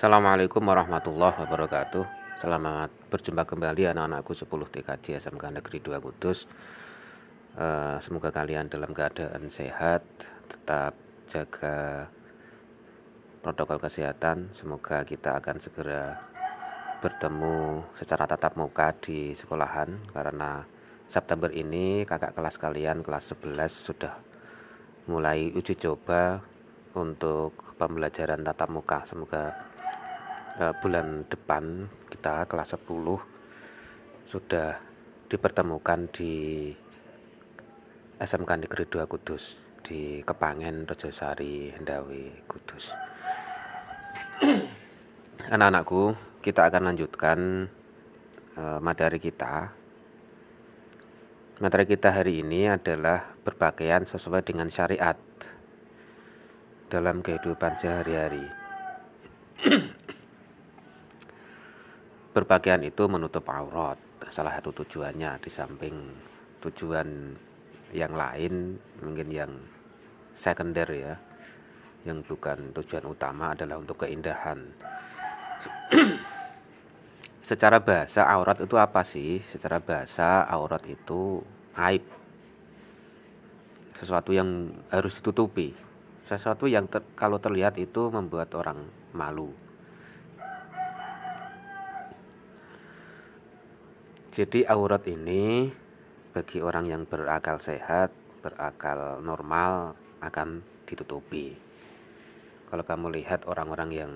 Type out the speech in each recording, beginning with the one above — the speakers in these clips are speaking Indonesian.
Assalamualaikum warahmatullahi wabarakatuh. Selamat berjumpa kembali anak-anakku 10 TKJ SMK Negeri 2 Kudus. Uh, Semoga kalian dalam keadaan sehat Tetap jaga protokol kesehatan. Semoga kita akan segera bertemu secara tatap muka di sekolahan Karena September ini kakak kelas kalian kelas 11 sudah mulai uji coba untuk pembelajaran tatap muka. Semoga uh, bulan depan kita kelas 10 sudah dipertemukan di SMK Negeri 2 Kudus di Kepangen Rejosari Hendawi Kudus. Anak-anakku kita akan lanjutkan uh, materi kita. Materi kita hari ini adalah berpakaian sesuai dengan syariat dalam kehidupan sehari-hari berpakaian itu menutup aurat. Salah satu tujuannya di samping tujuan yang lain mungkin yang sekunder ya yang bukan tujuan utama adalah untuk keindahan. Secara bahasa aurat itu apa sih? Secara bahasa aurat itu aib. Sesuatu yang harus ditutupi. Sesuatu yang ter, kalau terlihat itu membuat orang malu Jadi aurat ini bagi orang yang berakal sehat, berakal normal akan ditutupi. Kalau kamu lihat orang-orang yang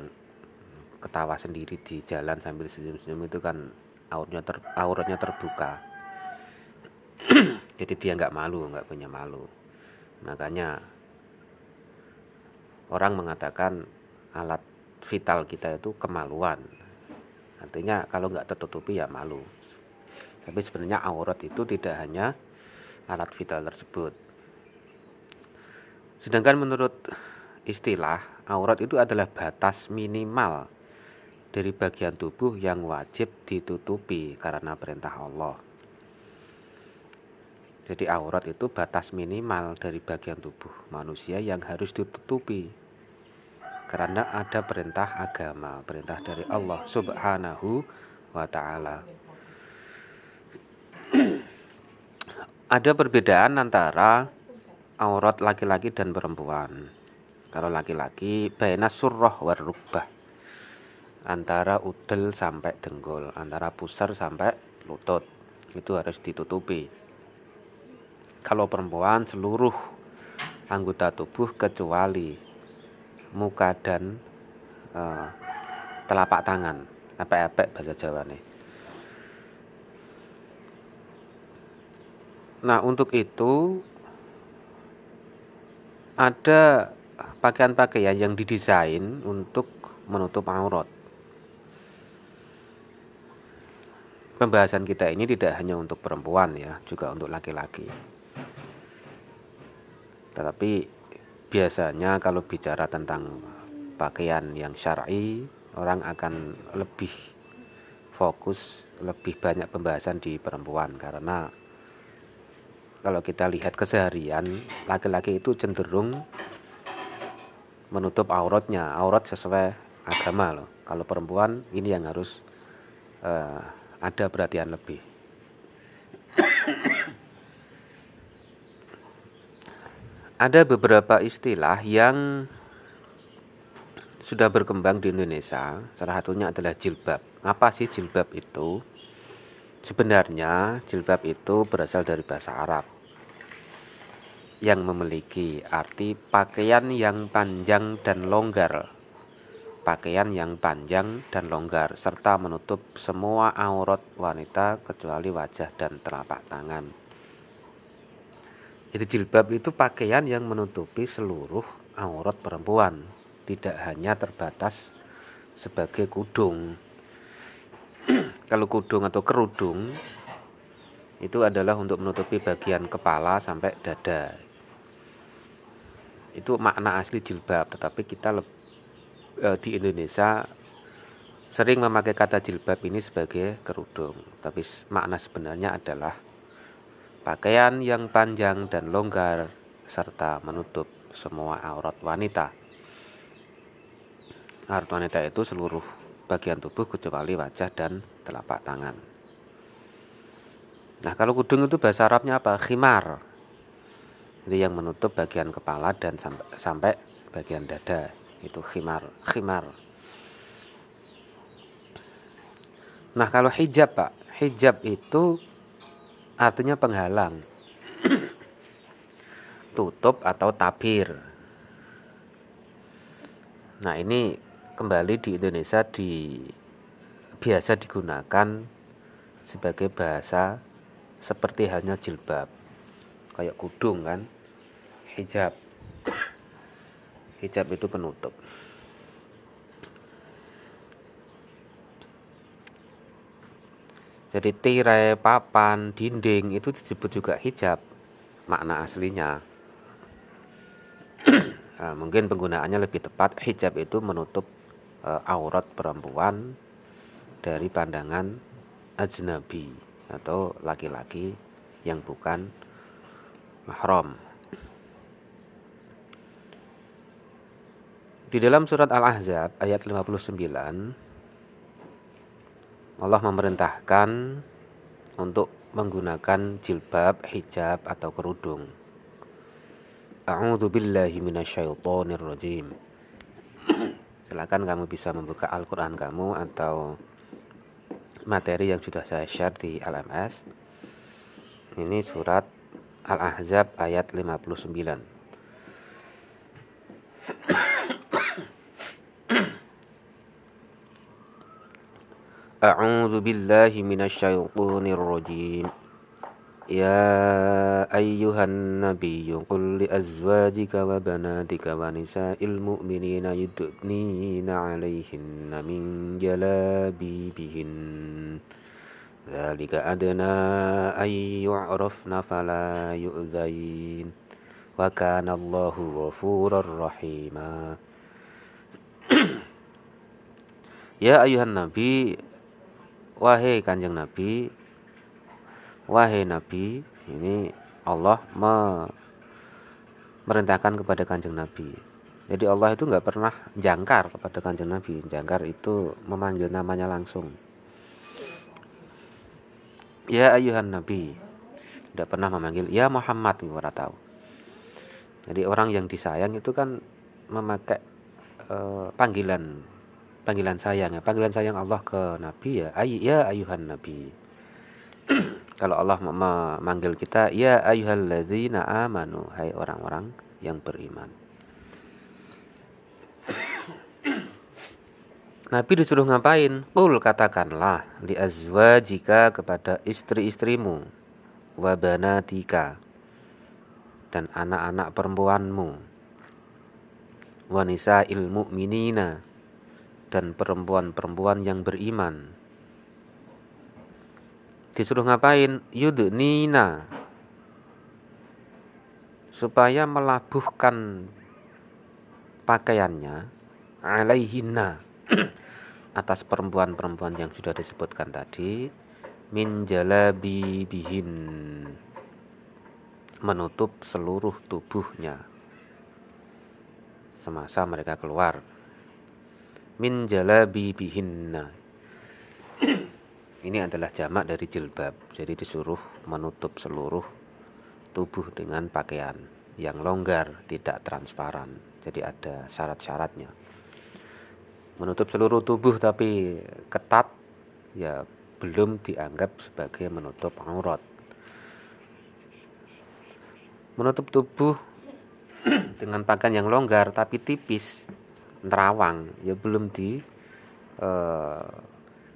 ketawa sendiri di jalan sambil senyum-senyum itu kan auratnya ter, auratnya terbuka. Jadi dia nggak malu, nggak punya malu. Makanya orang mengatakan alat vital kita itu kemaluan. Artinya kalau nggak tertutupi ya malu. Tapi sebenarnya aurat itu tidak hanya alat vital tersebut. Sedangkan menurut istilah, aurat itu adalah batas minimal dari bagian tubuh yang wajib ditutupi karena perintah Allah. Jadi aurat itu batas minimal dari bagian tubuh manusia yang harus ditutupi. Karena ada perintah agama, perintah dari Allah Subhanahu wa taala. Ada perbedaan antara aurat laki-laki dan perempuan. Kalau laki-laki baina surroh warrubah antara udel sampai dengkul, antara pusar sampai lutut itu harus ditutupi. Kalau perempuan seluruh anggota tubuh kecuali muka dan uh, telapak tangan, apa-apa bahasa Jawa nih. Nah, untuk itu ada pakaian-pakaian yang didesain untuk menutup aurat. Pembahasan kita ini tidak hanya untuk perempuan ya, juga untuk laki-laki. Tetapi biasanya kalau bicara tentang pakaian yang syar'i, orang akan lebih fokus, lebih banyak pembahasan di perempuan karena kalau kita lihat keseharian laki-laki itu cenderung menutup auratnya. Aurat sesuai agama loh. Kalau perempuan ini yang harus uh, ada perhatian lebih. Ada beberapa istilah yang sudah berkembang di Indonesia. Salah satunya adalah jilbab. Apa sih jilbab itu? Sebenarnya jilbab itu berasal dari bahasa Arab yang memiliki arti pakaian yang panjang dan longgar. Pakaian yang panjang dan longgar serta menutup semua aurat wanita kecuali wajah dan telapak tangan. Jadi jilbab itu pakaian yang menutupi seluruh aurat perempuan, tidak hanya terbatas sebagai kudung. Kalau kudung atau kerudung itu adalah untuk menutupi bagian kepala sampai dada itu makna asli jilbab tetapi kita e, di Indonesia sering memakai kata jilbab ini sebagai kerudung tapi makna sebenarnya adalah pakaian yang panjang dan longgar serta menutup semua aurat wanita aurat wanita itu seluruh bagian tubuh kecuali wajah dan telapak tangan. Nah, kalau kudung itu bahasa Arabnya apa? Khimar. Jadi yang menutup bagian kepala dan sampai, sampai bagian dada itu khimar, khimar. Nah, kalau hijab, Pak, hijab itu artinya penghalang. Tutup atau tabir. Nah, ini kembali di Indonesia di biasa digunakan sebagai bahasa seperti halnya jilbab kayak kudung kan? Hijab. Hijab itu penutup. Jadi tirai papan dinding itu disebut juga hijab makna aslinya. Nah, mungkin penggunaannya lebih tepat hijab itu menutup e, aurat perempuan dari pandangan ajnabi atau laki-laki yang bukan mahram. Di dalam surat Al-Ahzab ayat 59 Allah memerintahkan untuk menggunakan jilbab, hijab atau kerudung. A'udzu billahi minasyaitonir rajim. Silakan kamu bisa membuka Al-Qur'an kamu atau materi yang sudah saya share di LMS. Ini surat Al-Ahzab ayat 59. A'udzu billahi minasyaitonir rajim. يا أيها النبي قل لأزواجك وبناتك ونساء المؤمنين يدنين عليهن من جلابيبهن ذلك أدنى أن يعرفن فلا يؤذين وكان الله غفورا رحيما يا أيها النبي wahai kanjeng Nabi Wahai Nabi, ini Allah memerintahkan kepada kanjeng Nabi. Jadi Allah itu nggak pernah jangkar kepada kanjeng Nabi. Jangkar itu memanggil namanya langsung. Ya ayuhan Nabi. Tidak pernah memanggil ya Muhammad kita tahu. Jadi orang yang disayang itu kan memakai uh, panggilan panggilan sayang ya. Panggilan sayang Allah ke Nabi ya, ay ya ayuhan Nabi. Kalau Allah memanggil kita, ya ayyuhalladzina amanu, hai orang-orang yang beriman. Nabi disuruh ngapain? Qul katakanlah li azwajika kepada istri-istrimu wa banatika dan anak-anak perempuanmu wanisa ilmu minina dan perempuan-perempuan yang beriman. Disuruh ngapain? Yudnina. Supaya melabuhkan pakaiannya alaihinna atas perempuan-perempuan yang sudah disebutkan tadi min jalabibihin menutup seluruh tubuhnya semasa mereka keluar min jalabibihinna ini adalah jamak dari jilbab. Jadi disuruh menutup seluruh tubuh dengan pakaian yang longgar, tidak transparan. Jadi ada syarat-syaratnya. Menutup seluruh tubuh tapi ketat ya belum dianggap sebagai menutup aurat. Menutup tubuh dengan pakaian yang longgar tapi tipis, nerawang, ya belum di eh,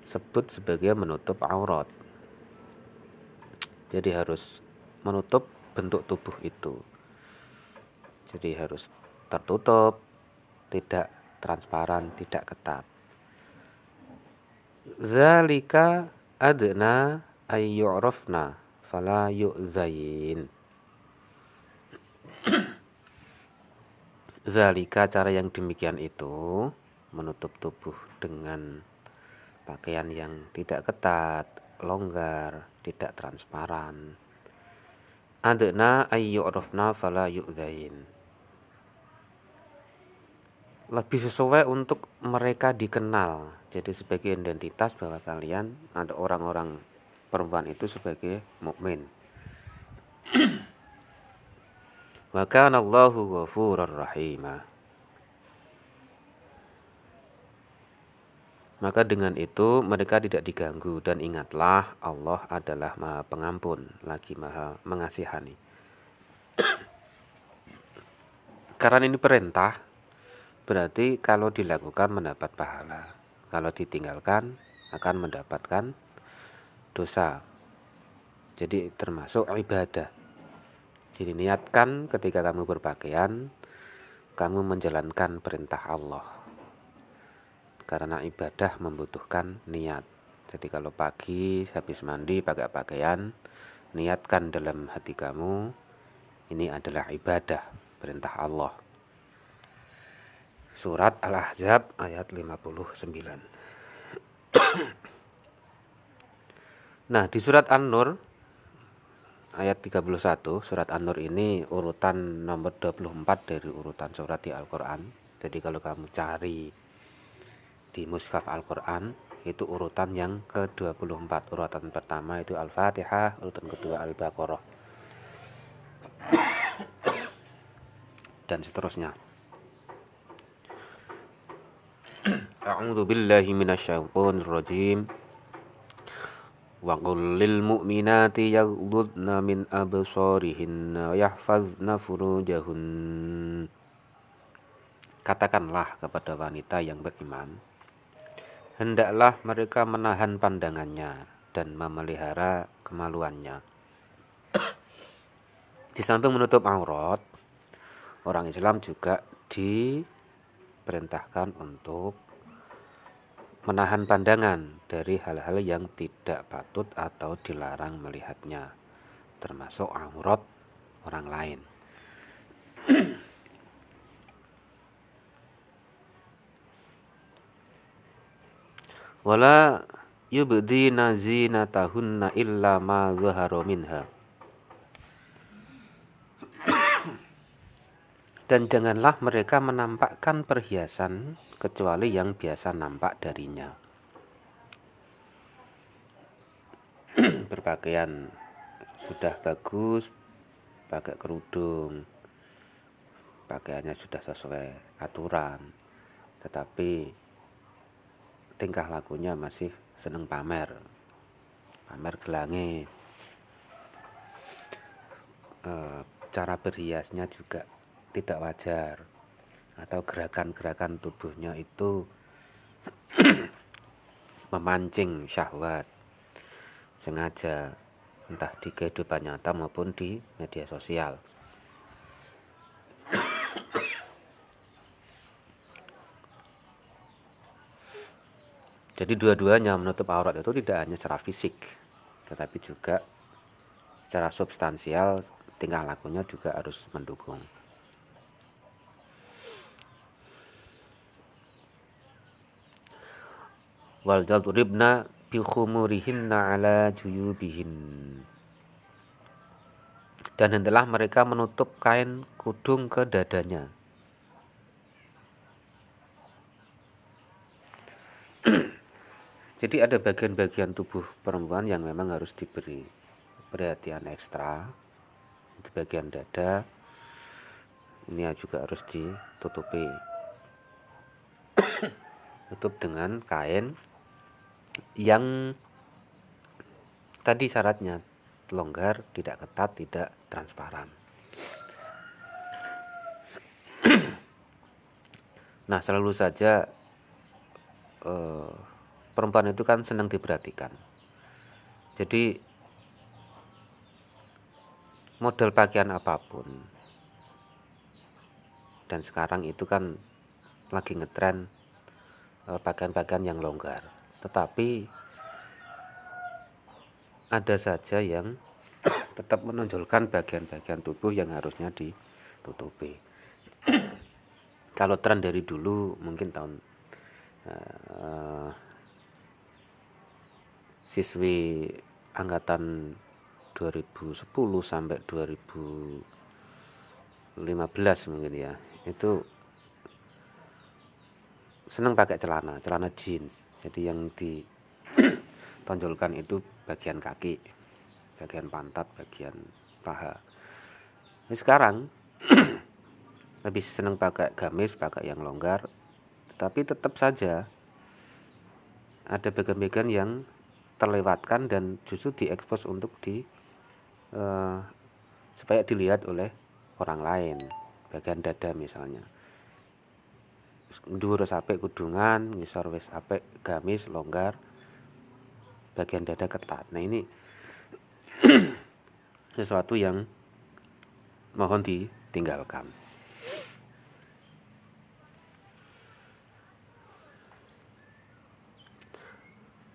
sebut sebagai menutup aurat. Jadi harus menutup bentuk tubuh itu. Jadi harus tertutup, tidak transparan, tidak ketat. Zalika adna ayyurafna fala yu'zain. Zalika cara yang demikian itu menutup tubuh dengan pakaian yang tidak ketat, longgar, tidak transparan. Adna ayyu'rafna fala yu'zain. Lebih sesuai untuk mereka dikenal. Jadi sebagai identitas bahwa kalian ada orang-orang perempuan itu sebagai mukmin. Wa kana Allahu ghafurur rahimah Maka dengan itu mereka tidak diganggu dan ingatlah Allah adalah Maha Pengampun lagi Maha Mengasihani. Karena ini perintah, berarti kalau dilakukan mendapat pahala. Kalau ditinggalkan akan mendapatkan dosa. Jadi termasuk ibadah. Jadi niatkan ketika kamu berpakaian, kamu menjalankan perintah Allah karena ibadah membutuhkan niat. Jadi kalau pagi habis mandi pakai pakaian, niatkan dalam hati kamu ini adalah ibadah, perintah Allah. Surat Al-Ahzab ayat 59. nah, di surat An-Nur ayat 31, surat An-Nur ini urutan nomor 24 dari urutan surat di Al-Qur'an. Jadi kalau kamu cari di mushaf Al-Quran itu urutan yang ke-24 urutan pertama itu Al-Fatihah urutan kedua Al-Baqarah dan seterusnya A'udzu billahi minasyaitonir rajim Wa qul lil mu'minati yaghdudna min absarihinna wa yahfazna furujahun Katakanlah kepada wanita yang beriman hendaklah mereka menahan pandangannya dan memelihara kemaluannya. Di samping menutup aurat, orang Islam juga diperintahkan untuk menahan pandangan dari hal-hal yang tidak patut atau dilarang melihatnya, termasuk aurat orang lain. wala yubdina zinatahunna illa ma zahara minha dan janganlah mereka menampakkan perhiasan kecuali yang biasa nampak darinya. Berpakaian sudah bagus pakai kerudung pakaiannya sudah sesuai aturan. Tetapi tingkah lakunya masih seneng pamer pamer gelangi e, cara berhiasnya juga tidak wajar. Atau gerakan-gerakan tubuhnya itu memancing syahwat. Sengaja entah di kehidupan nyata maupun di media sosial. Jadi dua-duanya menutup aurat itu tidak hanya secara fisik, tetapi juga secara substansial tingkah lakunya juga harus mendukung. Wal ribna bi khumurihinna ala juyubihin. Dan hendaklah mereka menutup kain kudung ke dadanya Jadi ada bagian-bagian tubuh perempuan yang memang harus diberi perhatian ekstra. Di bagian dada ini juga harus ditutupi. Tutup dengan kain yang tadi syaratnya longgar, tidak ketat, tidak transparan. nah, selalu saja uh, perempuan itu kan senang diperhatikan. Jadi model pakaian apa pun dan sekarang itu kan lagi ngetren eh, pakaian-pakaian yang longgar. Tetapi ada saja yang tetap menonjolkan bagian-bagian tubuh yang harusnya ditutupi. Kalau tren dari dulu mungkin tahun uh, siswi angkatan 2010 sampai 2015 mungkin ya itu senang pakai celana celana jeans jadi yang ditonjolkan itu bagian kaki bagian pantat bagian paha. Nah, sekarang lebih senang pakai gamis pakai yang longgar. Tapi tetap saja ada bagian-bagian yang terlewatkan dan justru diekspos untuk di uh, supaya dilihat oleh orang lain bagian dada misalnya dhuwur sampai kudungan ngisor wis apik gamis longgar bagian dada ketat. Nah ini sesuatu yang mohon ditinggalkan.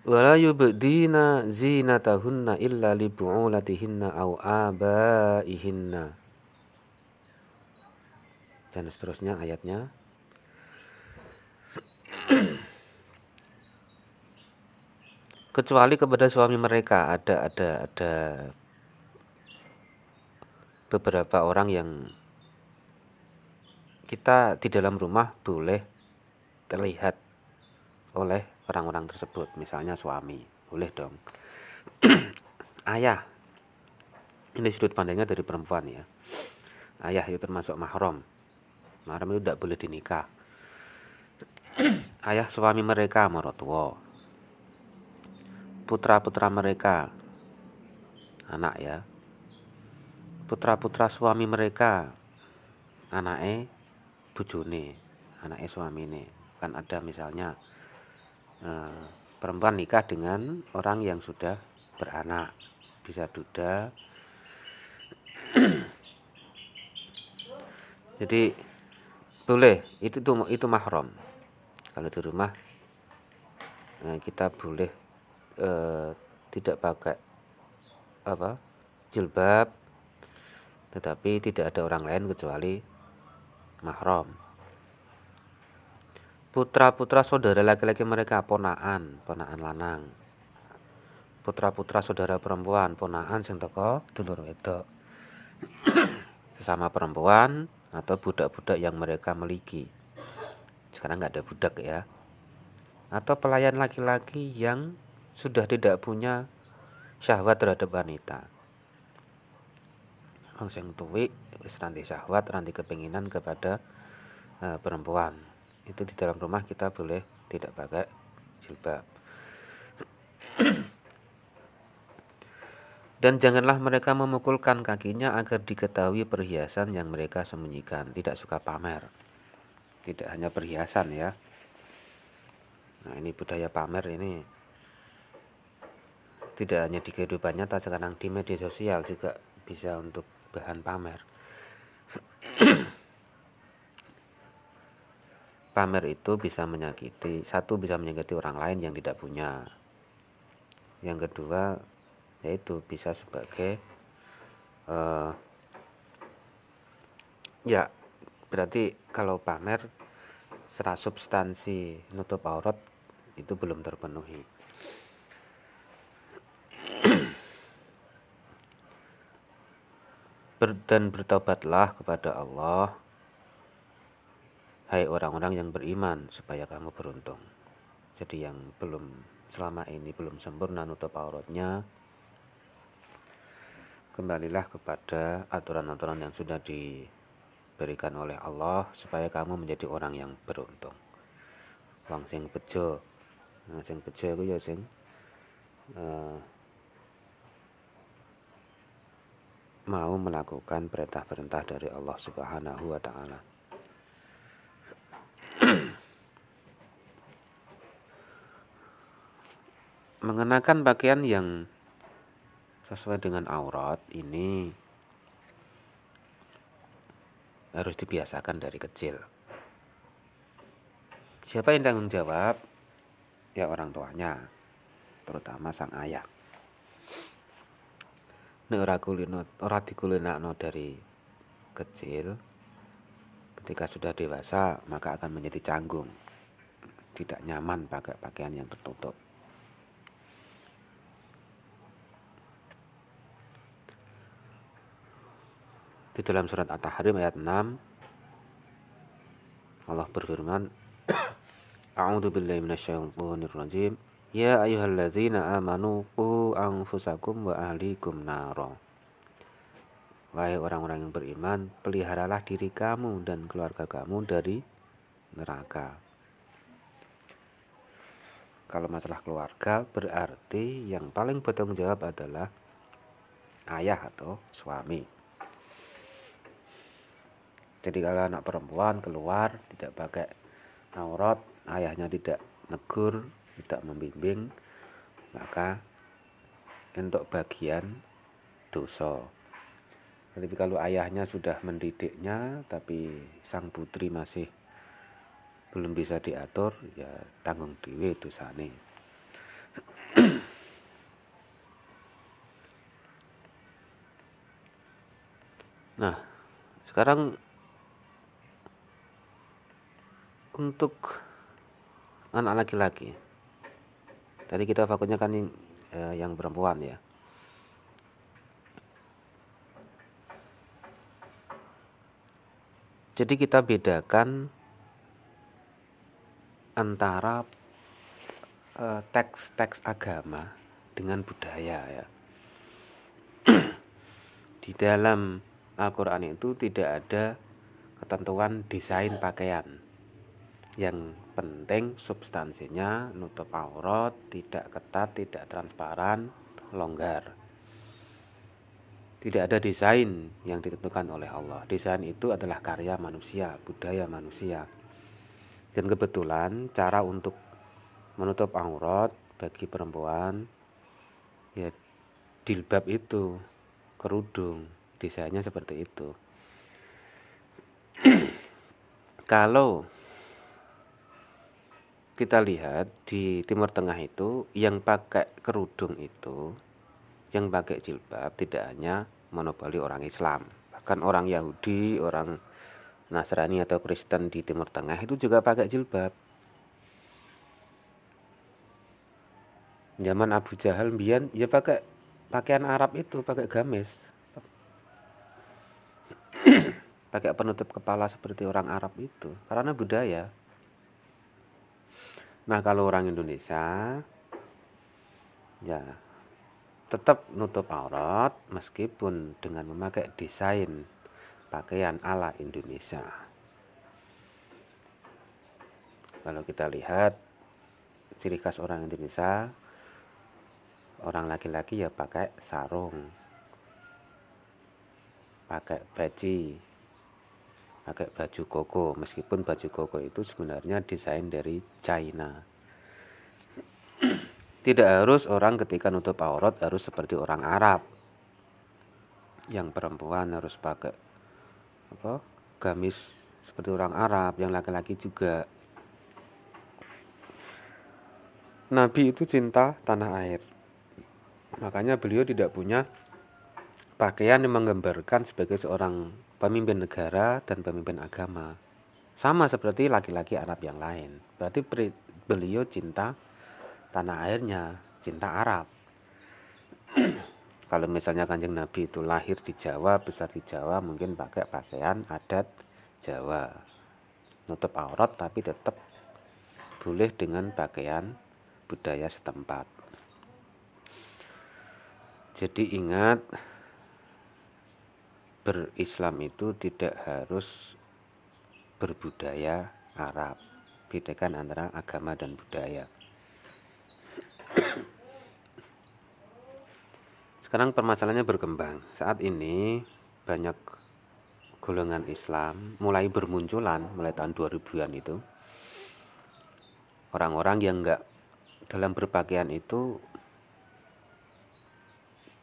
Wala yubdina zinatahunna illa li bu'ulatihinna aw abaihinna. Dan seterusnya ayatnya kecuali kepada suami mereka ada ada ada beberapa orang yang kita di dalam rumah boleh terlihat oleh orang-orang tersebut, misalnya suami, boleh dong. Ayah, ini sudut pandangnya dari perempuan ya. Ayah itu termasuk mahram. Mahram itu tidak boleh dinikah. Ayah suami mereka morotua. Putra-putra mereka. Anak ya. Putra-putra suami mereka. Anaknya bujune, anaknya ini. Kan ada misalnya Eh, perempuan nikah dengan orang yang sudah beranak. Bisa duda. Jadi boleh. Itu itu mahram. Kalau di rumah nah, kita boleh eh, tidak pakai apa jilbab tetapi tidak ada orang lain kecuali mahram putra-putra saudara laki-laki mereka ponaan, ponaan lanang. Putra-putra saudara perempuan, ponaan sing teko dulur wedok. Sesama perempuan atau budak-budak yang mereka miliki. Sekarang nggak ada budak ya. Atau pelayan laki-laki yang sudah tidak punya syahwat terhadap wanita. Wong sing tuwik wis ranti syahwat, ranti kepinginan kepada uh, perempuan. Itu di dalam rumah kita boleh tidak pakai jilbab. Dan janganlah mereka memukulkan kakinya agar diketahui perhiasan yang mereka sembunyikan. Tidak suka pamer. Tidak hanya perhiasan ya. Nah ini budaya pamer ini tidak hanya di kehidupan nyata sekarang di media sosial juga bisa untuk bahan pamer. Pamer itu bisa menyakiti satu bisa menyakiti orang lain yang tidak punya. Yang kedua yaitu bisa sebagai uh, ya berarti kalau pamer secara substansi nutup aurat itu belum terpenuhi dan bertobatlah kepada Allah Hai orang-orang yang beriman supaya kamu beruntung. Jadi yang belum selama ini belum sempurna nutup auratnya kembalilah kepada aturan-aturan yang sudah diberikan oleh Allah supaya kamu menjadi orang yang beruntung. Wong sing bejo. Nah, sing bejo iku ya sing uh, mau melakukan perintah-perintah dari Allah Subhanahu wa taala. mengenakan pakaian yang sesuai dengan aurat ini harus dibiasakan dari kecil. Siapa yang tanggung jawab? Ya orang tuanya, terutama sang ayah. Nek ora kulino, ora dikulinakno dari kecil, ketika sudah dewasa maka akan menjadi canggung. Tidak nyaman pakai pakaian yang tertutup. Di dalam surat At-Tahrim ayat 6 Allah berfirman A'udzu billahi minasyaitonir rajim. Ya ayyuhalladzina amanu qu anfusakum wa ahlikum naro. Wahai orang-orang yang beriman, peliharalah diri kamu dan keluarga kamu dari neraka. Kalau masalah keluarga berarti yang paling bertanggung jawab adalah ayah atau suami. Jadi kalau anak perempuan keluar tidak pakai aurat, ayahnya tidak negur, tidak membimbing, maka untuk bagian dosa. Jadi kalau ayahnya sudah mendidiknya tapi sang putri masih belum bisa diatur, ya tanggung dewe dosane. Nah, sekarang untuk anak laki-laki tadi kita fokusnya kan yang, eh, yang perempuan ya. Jadi kita bedakan antara eh, teks-teks eh, agama dengan budaya ya. Di dalam Al-Quran itu tidak ada ketentuan desain pakaian yang penting substansinya nutup aurat tidak ketat tidak transparan longgar. Tidak ada desain yang ditentukan oleh Allah. Desain itu adalah karya manusia budaya manusia. Dan kebetulan cara untuk menutup aurat bagi perempuan ya jilbab itu kerudung desainnya seperti itu. Kalau kita lihat di Timur Tengah itu yang pakai kerudung itu yang pakai jilbab tidak hanya monopoli orang Islam. Bahkan orang Yahudi orang Nasrani atau Kristen di Timur Tengah itu juga pakai jilbab. Zaman Abu Jahal Bian ya pakai pakaian Arab itu pakai gamis. Pakai penutup kepala seperti orang Arab itu karena budaya Nah, kalau orang Indonesia ya tetap nutup aurat meskipun dengan memakai desain pakaian ala Indonesia. Kalau kita lihat ciri khas orang Indonesia orang laki-laki ya pakai sarung pakai baji pakai baju koko. Meskipun baju koko itu sebenarnya desain dari China. Tidak harus orang ketika nutup aurat harus seperti orang Arab. Yang perempuan harus pakai apa gamis seperti orang Arab. Yang laki-laki juga. Nabi itu cinta tanah air. Makanya beliau tidak punya pakaian yang menggambarkan sebagai seorang pemimpin negara dan pemimpin agama. Sama seperti laki-laki Arab yang lain. Berarti beliau cinta tanah airnya, cinta Arab. Kalau misalnya kanjeng Nabi itu lahir di Jawa, besar di Jawa, mungkin pakai pakaian adat Jawa. Nutup aurat tapi tetap boleh dengan pakaian budaya setempat. Jadi ingat berislam itu tidak harus berbudaya Arab. Bedakan antara agama dan budaya. Sekarang permasalahannya berkembang. Saat ini banyak golongan Islam mulai bermunculan mulai tahun 2000-an itu. Orang-orang yang enggak dalam berpakaian itu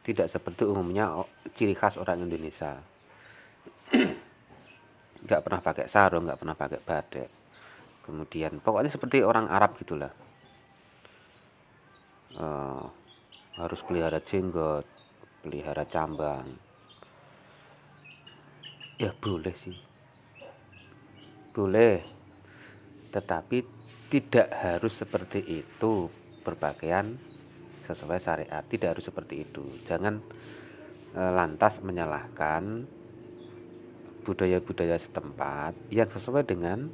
tidak seperti umumnya ciri khas orang Indonesia nggak pernah pakai sarung nggak pernah pakai badai. Kemudian pokoknya seperti orang Arab gitulah. Uh, harus pelihara jenggot pelihara cambang. Ya boleh sih. Boleh. Tetapi tidak harus seperti itu berpakaian sesuai syariat. Tidak harus seperti itu. Jangan e, lantas menyalahkan budaya-budaya setempat yang sesuai dengan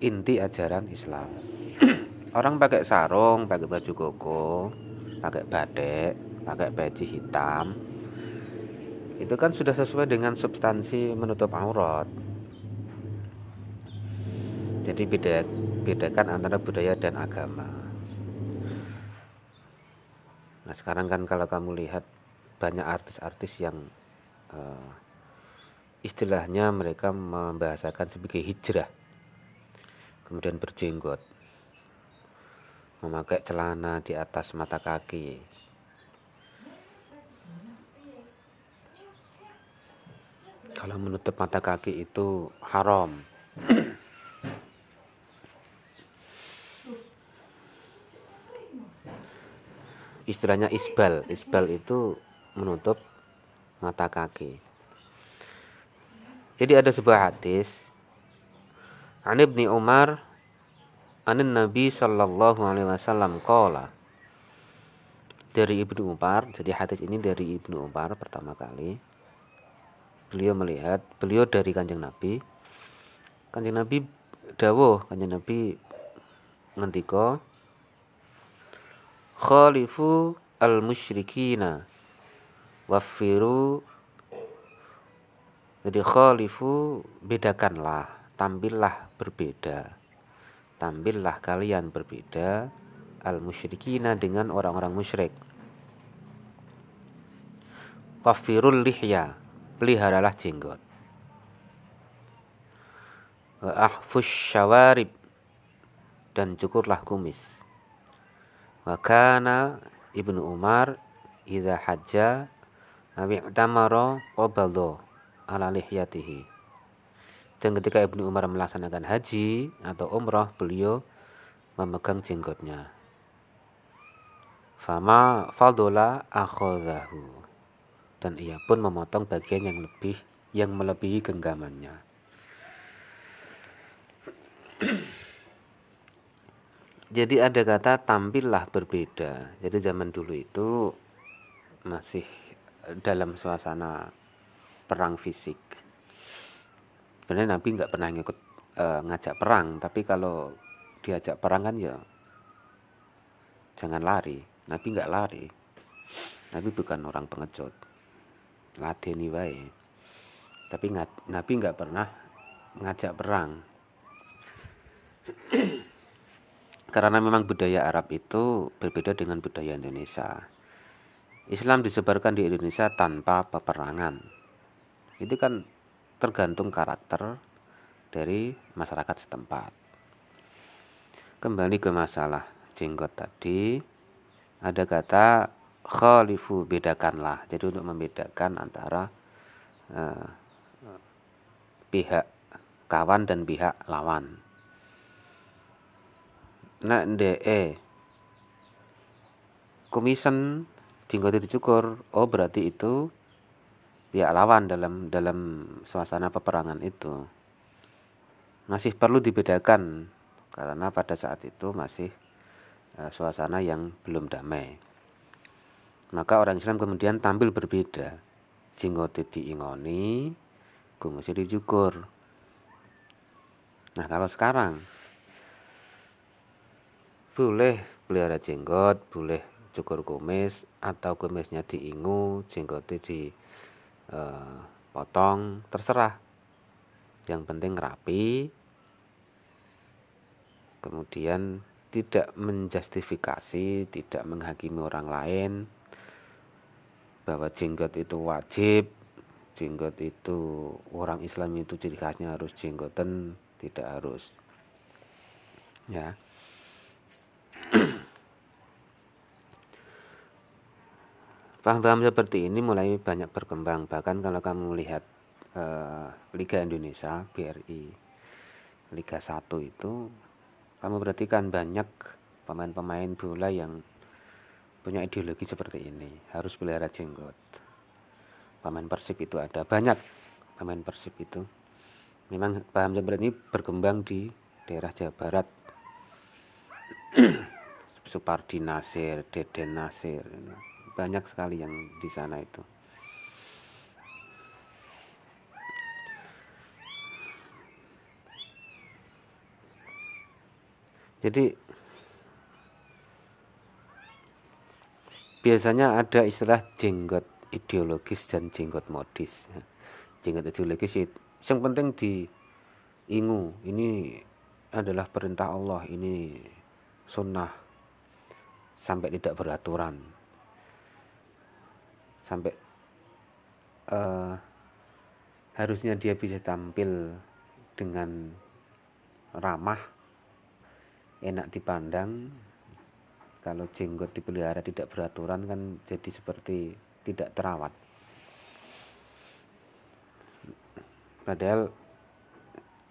inti ajaran Islam. Orang pakai sarung pakai baju koko pakai batik pakai peci hitam itu kan sudah sesuai dengan substansi menutup aurat. Jadi beda bedakan antara budaya dan agama. Nah sekarang kan kalau kamu lihat banyak artis-artis yang uh, istilahnya mereka membahasakan sebagai hijrah kemudian berjenggot memakai celana di atas mata kaki. Kalau menutup mata kaki itu haram. Istilahnya isbal. Isbal itu menutup mata kaki. Jadi ada sebuah hadis. An Ibni Umar Anin Nabi Sallallahu Alaihi Wasallam Qala. Dari Ibnu Umar jadi hadis ini dari Ibnu Umar pertama kali. Beliau melihat beliau dari kanjeng Nabi. Kanjeng Nabi dawuh kanjeng Nabi ngendika khalifu al musyrikina wafiru jadi khalifu bedakanlah tampillah berbeda tampillah kalian berbeda al musyrikina dengan orang-orang musyrik wafirul lihya peliharalah jenggot. Wa ahfus syawarib dan cukurlah kumis. Wa kana Ibnu Umar idza hajja awi tamara qabadha ala lihyatihi. Dan ketika Ibnu Umar melaksanakan haji atau umrah, beliau memegang jenggotnya. Fama fadola akhadahu dan ia pun memotong bagian yang lebih yang melebihi genggamannya. Jadi ada kata tampillah berbeda. Jadi zaman dulu itu masih dalam suasana perang fisik. Sebenarnya Nabi nggak pernah ngikut e, ngajak perang, tapi kalau diajak perang kan ya jangan lari. Nabi nggak lari. Nabi bukan orang pengecut ladeni wae tapi Nabi nggak pernah ngajak perang karena memang budaya Arab itu berbeda dengan budaya Indonesia Islam disebarkan di Indonesia tanpa peperangan. Itu kan tergantung karakter dari masyarakat setempat. Kembali ke masalah jenggot tadi ada kata khalifu bedakanlah. Jadi untuk membedakan antara uh, pihak kawan dan pihak lawan. Nah de jenggot itu cukur oh berarti itu pihak lawan dalam dalam suasana peperangan itu masih perlu dibedakan karena pada saat itu masih uh, suasana yang belum damai maka orang Islam kemudian tampil berbeda. Jenggote diingoni, kumisnya dicukur. Nah kalau sekarang boleh pelihara jenggot, boleh cukur kumis atau kumisnya diingu, jenggotnya dipotong, eh, terserah. Yang penting rapi, kemudian tidak menjustifikasi, tidak menghakimi orang lain, bahwa jenggot itu wajib jenggot itu orang Islam itu ciri khasnya harus jenggoten tidak harus. Ya paham-paham seperti ini mulai banyak berkembang. Bahkan kalau kamu lihat uh, Liga Indonesia BRI Liga 1 itu kamu perhatikan banyak pemain-pemain bola yang punya ideologi seperti ini. Harus pelihara jenggot. Pemain persib itu ada. Banyak pemain persib itu. Memang paham seperti ini berkembang di daerah Jawa Barat. Supardi Nasir, Deden Nasir banyak sekali yang di sana itu. Jadi biasanya ada istilah jenggot ideologis dan jenggot modis. Jenggot ideologis yang penting di ingu ini adalah perintah Allah ini sunnah sampai tidak beraturan sampai uh, harusnya dia bisa tampil dengan ramah enak dipandang. Kalau jenggot dipelihara tidak beraturan kan jadi seperti tidak terawat. Padahal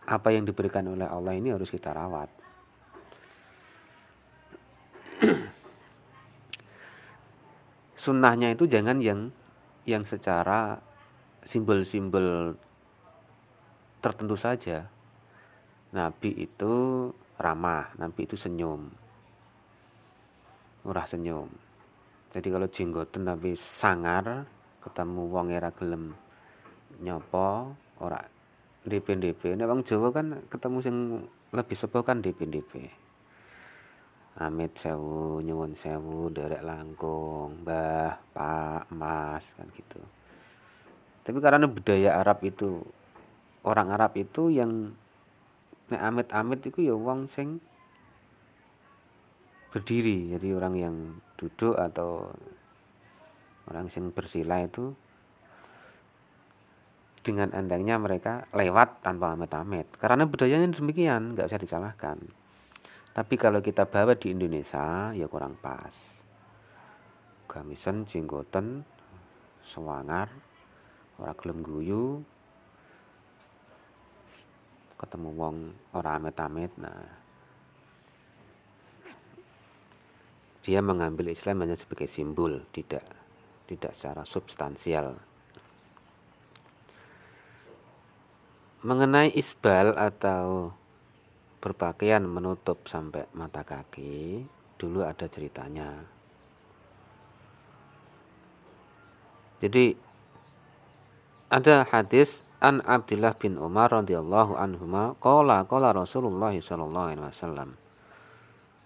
apa yang diberikan oleh Allah ini harus kita rawat sunnahnya itu jangan yang yang secara simbol-simbol tertentu saja. Nabi itu ramah, Nabi itu senyum. Murah senyum. Jadi kalau jenggoten tapi sangar ketemu wong era gelem nyopo ora DP DP nek wong Jawa kan ketemu sing lebih sepuh kan DP DP Amit sewu nyuwun sewu derek langkung mbah pak mas kan gitu. Tapi karena budaya Arab itu orang Arab itu yang nek amit amit itu ya wong sing berdiri. Jadi orang yang duduk atau orang yang bersila itu dengan entengnya mereka lewat tanpa amit-amit. Karena budayanya demikian nggak usah disalahkan tapi kalau kita bawa di Indonesia ya kurang pas. Gamisen jenggoten sewangar orang gelem guyu. Ketemu wong orang amit-amit nah. Dia mengambil Islam hanya sebagai simbol, tidak tidak secara substansial. Mengenai isbal atau berpakaian menutup sampai mata kaki, dulu ada ceritanya. Jadi ada hadis an Abdullah bin Umar radhiyallahu anhuma qala qala Rasulullah sallallahu alaihi wasallam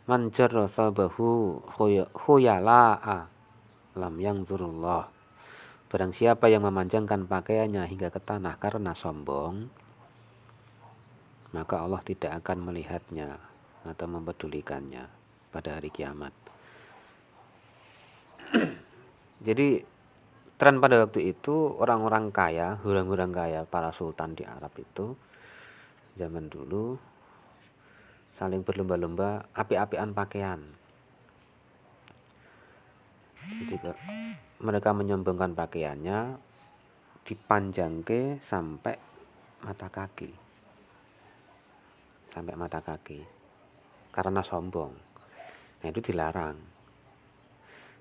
man jarra thabahu khuyala'a lam yang zurullah barang siapa yang memanjangkan pakaiannya hingga ke tanah karena sombong maka Allah tidak akan melihatnya atau mempedulikannya pada hari kiamat jadi tren pada waktu itu orang-orang kaya, hurang-hurang kaya, para sultan di Arab itu zaman dulu saling berlomba-lomba api-apian pakaian. Jadi mereka menyombongkan pakaiannya dipanjangke sampai mata kaki. Sampai mata kaki. Karena sombong. Nah, itu dilarang.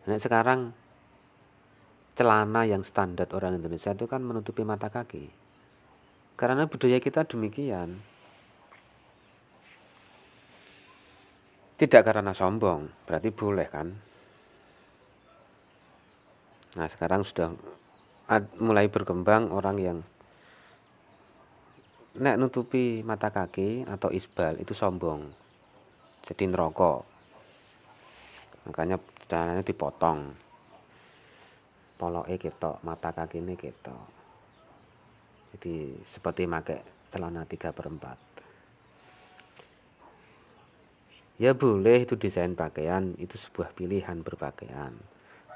Nah, sekarang celana yang standar orang Indonesia itu kan menutupi mata kaki. Karena budaya kita demikian. Tidak karena sombong, berarti boleh kan? Nah, sekarang sudah mulai berkembang orang yang nek nutupi mata kaki atau isbal itu sombong. Jadi neraka. Makanya celananya dipotong. Poloke ketok, mata kaki ini ketok. Jadi seperti pakai celana 3 per 4. Ya boleh itu desain pakaian, itu sebuah pilihan berpakaian.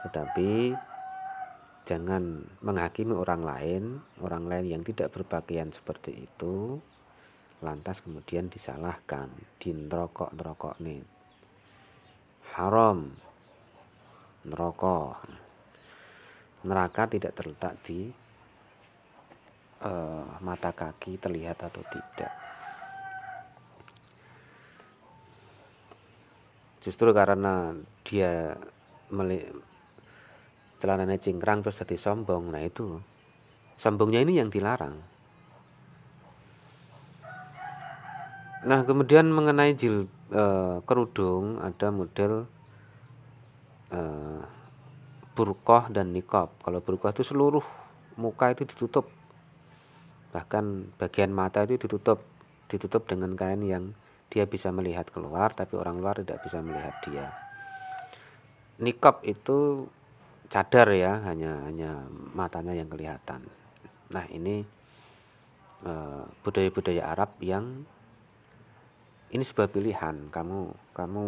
Tetapi jangan menghakimi orang lain, orang lain yang tidak berpakaian seperti itu, lantas kemudian disalahkan, dinrokok-nerokok nih. Haram, neraka. Neraka tidak terletak di uh, mata kaki terlihat atau tidak justru karena dia celananya cingkrang terus jadi sombong. Nah itu. Sombongnya ini yang dilarang. Nah kemudian mengenai jil e, kerudung ada model e, burkoh dan nikob kalau burkoh itu seluruh muka itu ditutup. Bahkan bagian mata itu ditutup. Ditutup dengan kain yang dia bisa melihat keluar tapi orang luar tidak bisa melihat dia. Nikop itu cadar ya hanya hanya matanya yang kelihatan. Nah ini eh, budaya-budaya uh, Arab yang ini sebuah pilihan. Kamu kamu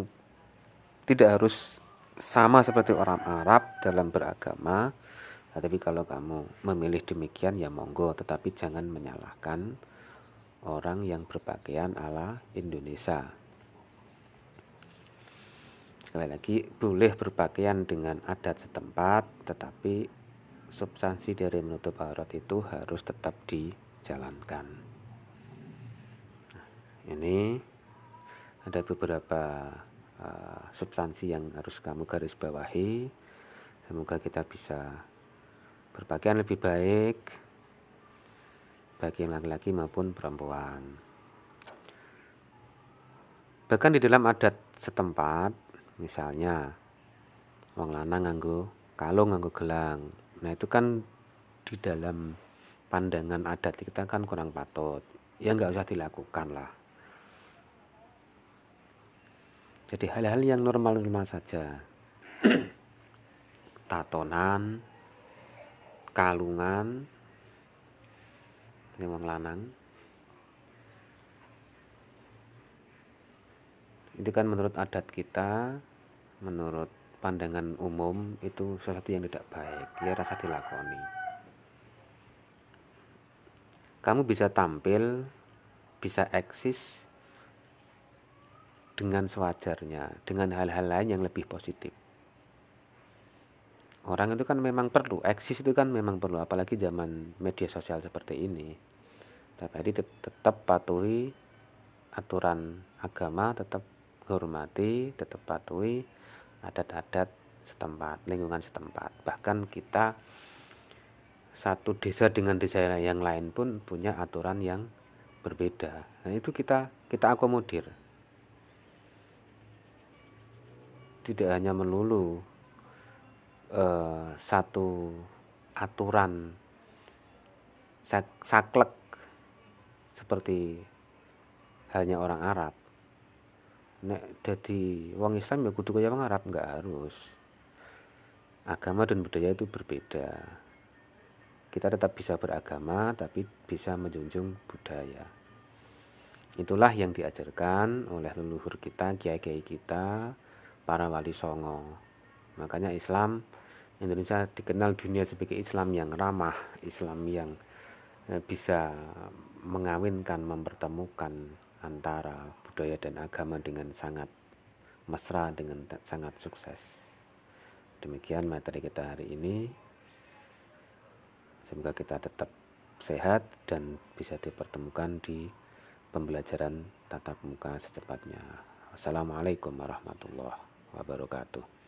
tidak harus sama seperti orang Arab dalam beragama tapi kalau kamu memilih demikian ya monggo. Tetapi jangan menyalahkan orang yang berpakaian ala Indonesia sekali lagi boleh berpakaian dengan adat setempat tetapi substansi dari menutup aurat itu harus tetap dijalankan. Nah, ini ada beberapa uh, substansi yang harus kamu garis bawahi. Semoga kita bisa berpakaian lebih baik bagi laki-laki maupun perempuan. Bahkan di dalam adat setempat misalnya wong lanang nganggo kalung nganggo gelang nah itu kan di dalam pandangan adat kita kan kurang patut ya nggak usah dilakukan lah jadi hal-hal yang normal-normal saja. Tatonan, kalungan, memang lanang. Itu kan menurut adat kita, menurut pandangan umum itu sesuatu yang tidak baik, ya rasa dilakoni. Kamu bisa tampil, bisa eksis dengan sewajarnya, dengan hal-hal lain yang lebih positif. Orang itu kan memang perlu, eksis itu kan memang perlu, apalagi zaman media sosial seperti ini. Tapi tetap patuhi aturan agama, tetap hormati, tetap patuhi adat-adat setempat, lingkungan setempat. Bahkan kita satu desa dengan desa yang lain pun punya aturan yang berbeda. Nah, itu kita kita akomodir. tidak hanya melulu uh, satu aturan sak saklek seperti halnya orang Arab nek jadi wong Islam ya kudu kaya wong Arab nggak harus. Agama dan budaya itu berbeda. Kita tetap bisa beragama tapi bisa menjunjung budaya. Itulah yang diajarkan oleh leluhur kita kiai-kiai kita para wali songo. Makanya Islam Indonesia dikenal dunia sebagai Islam yang ramah, Islam yang eh, bisa mengawinkan, mempertemukan antara budaya dan agama dengan sangat mesra, dengan sangat sukses. Demikian materi kita hari ini. Semoga kita tetap sehat dan bisa dipertemukan di pembelajaran tatap muka secepatnya. Assalamualaikum warahmatullahi wabarakatuh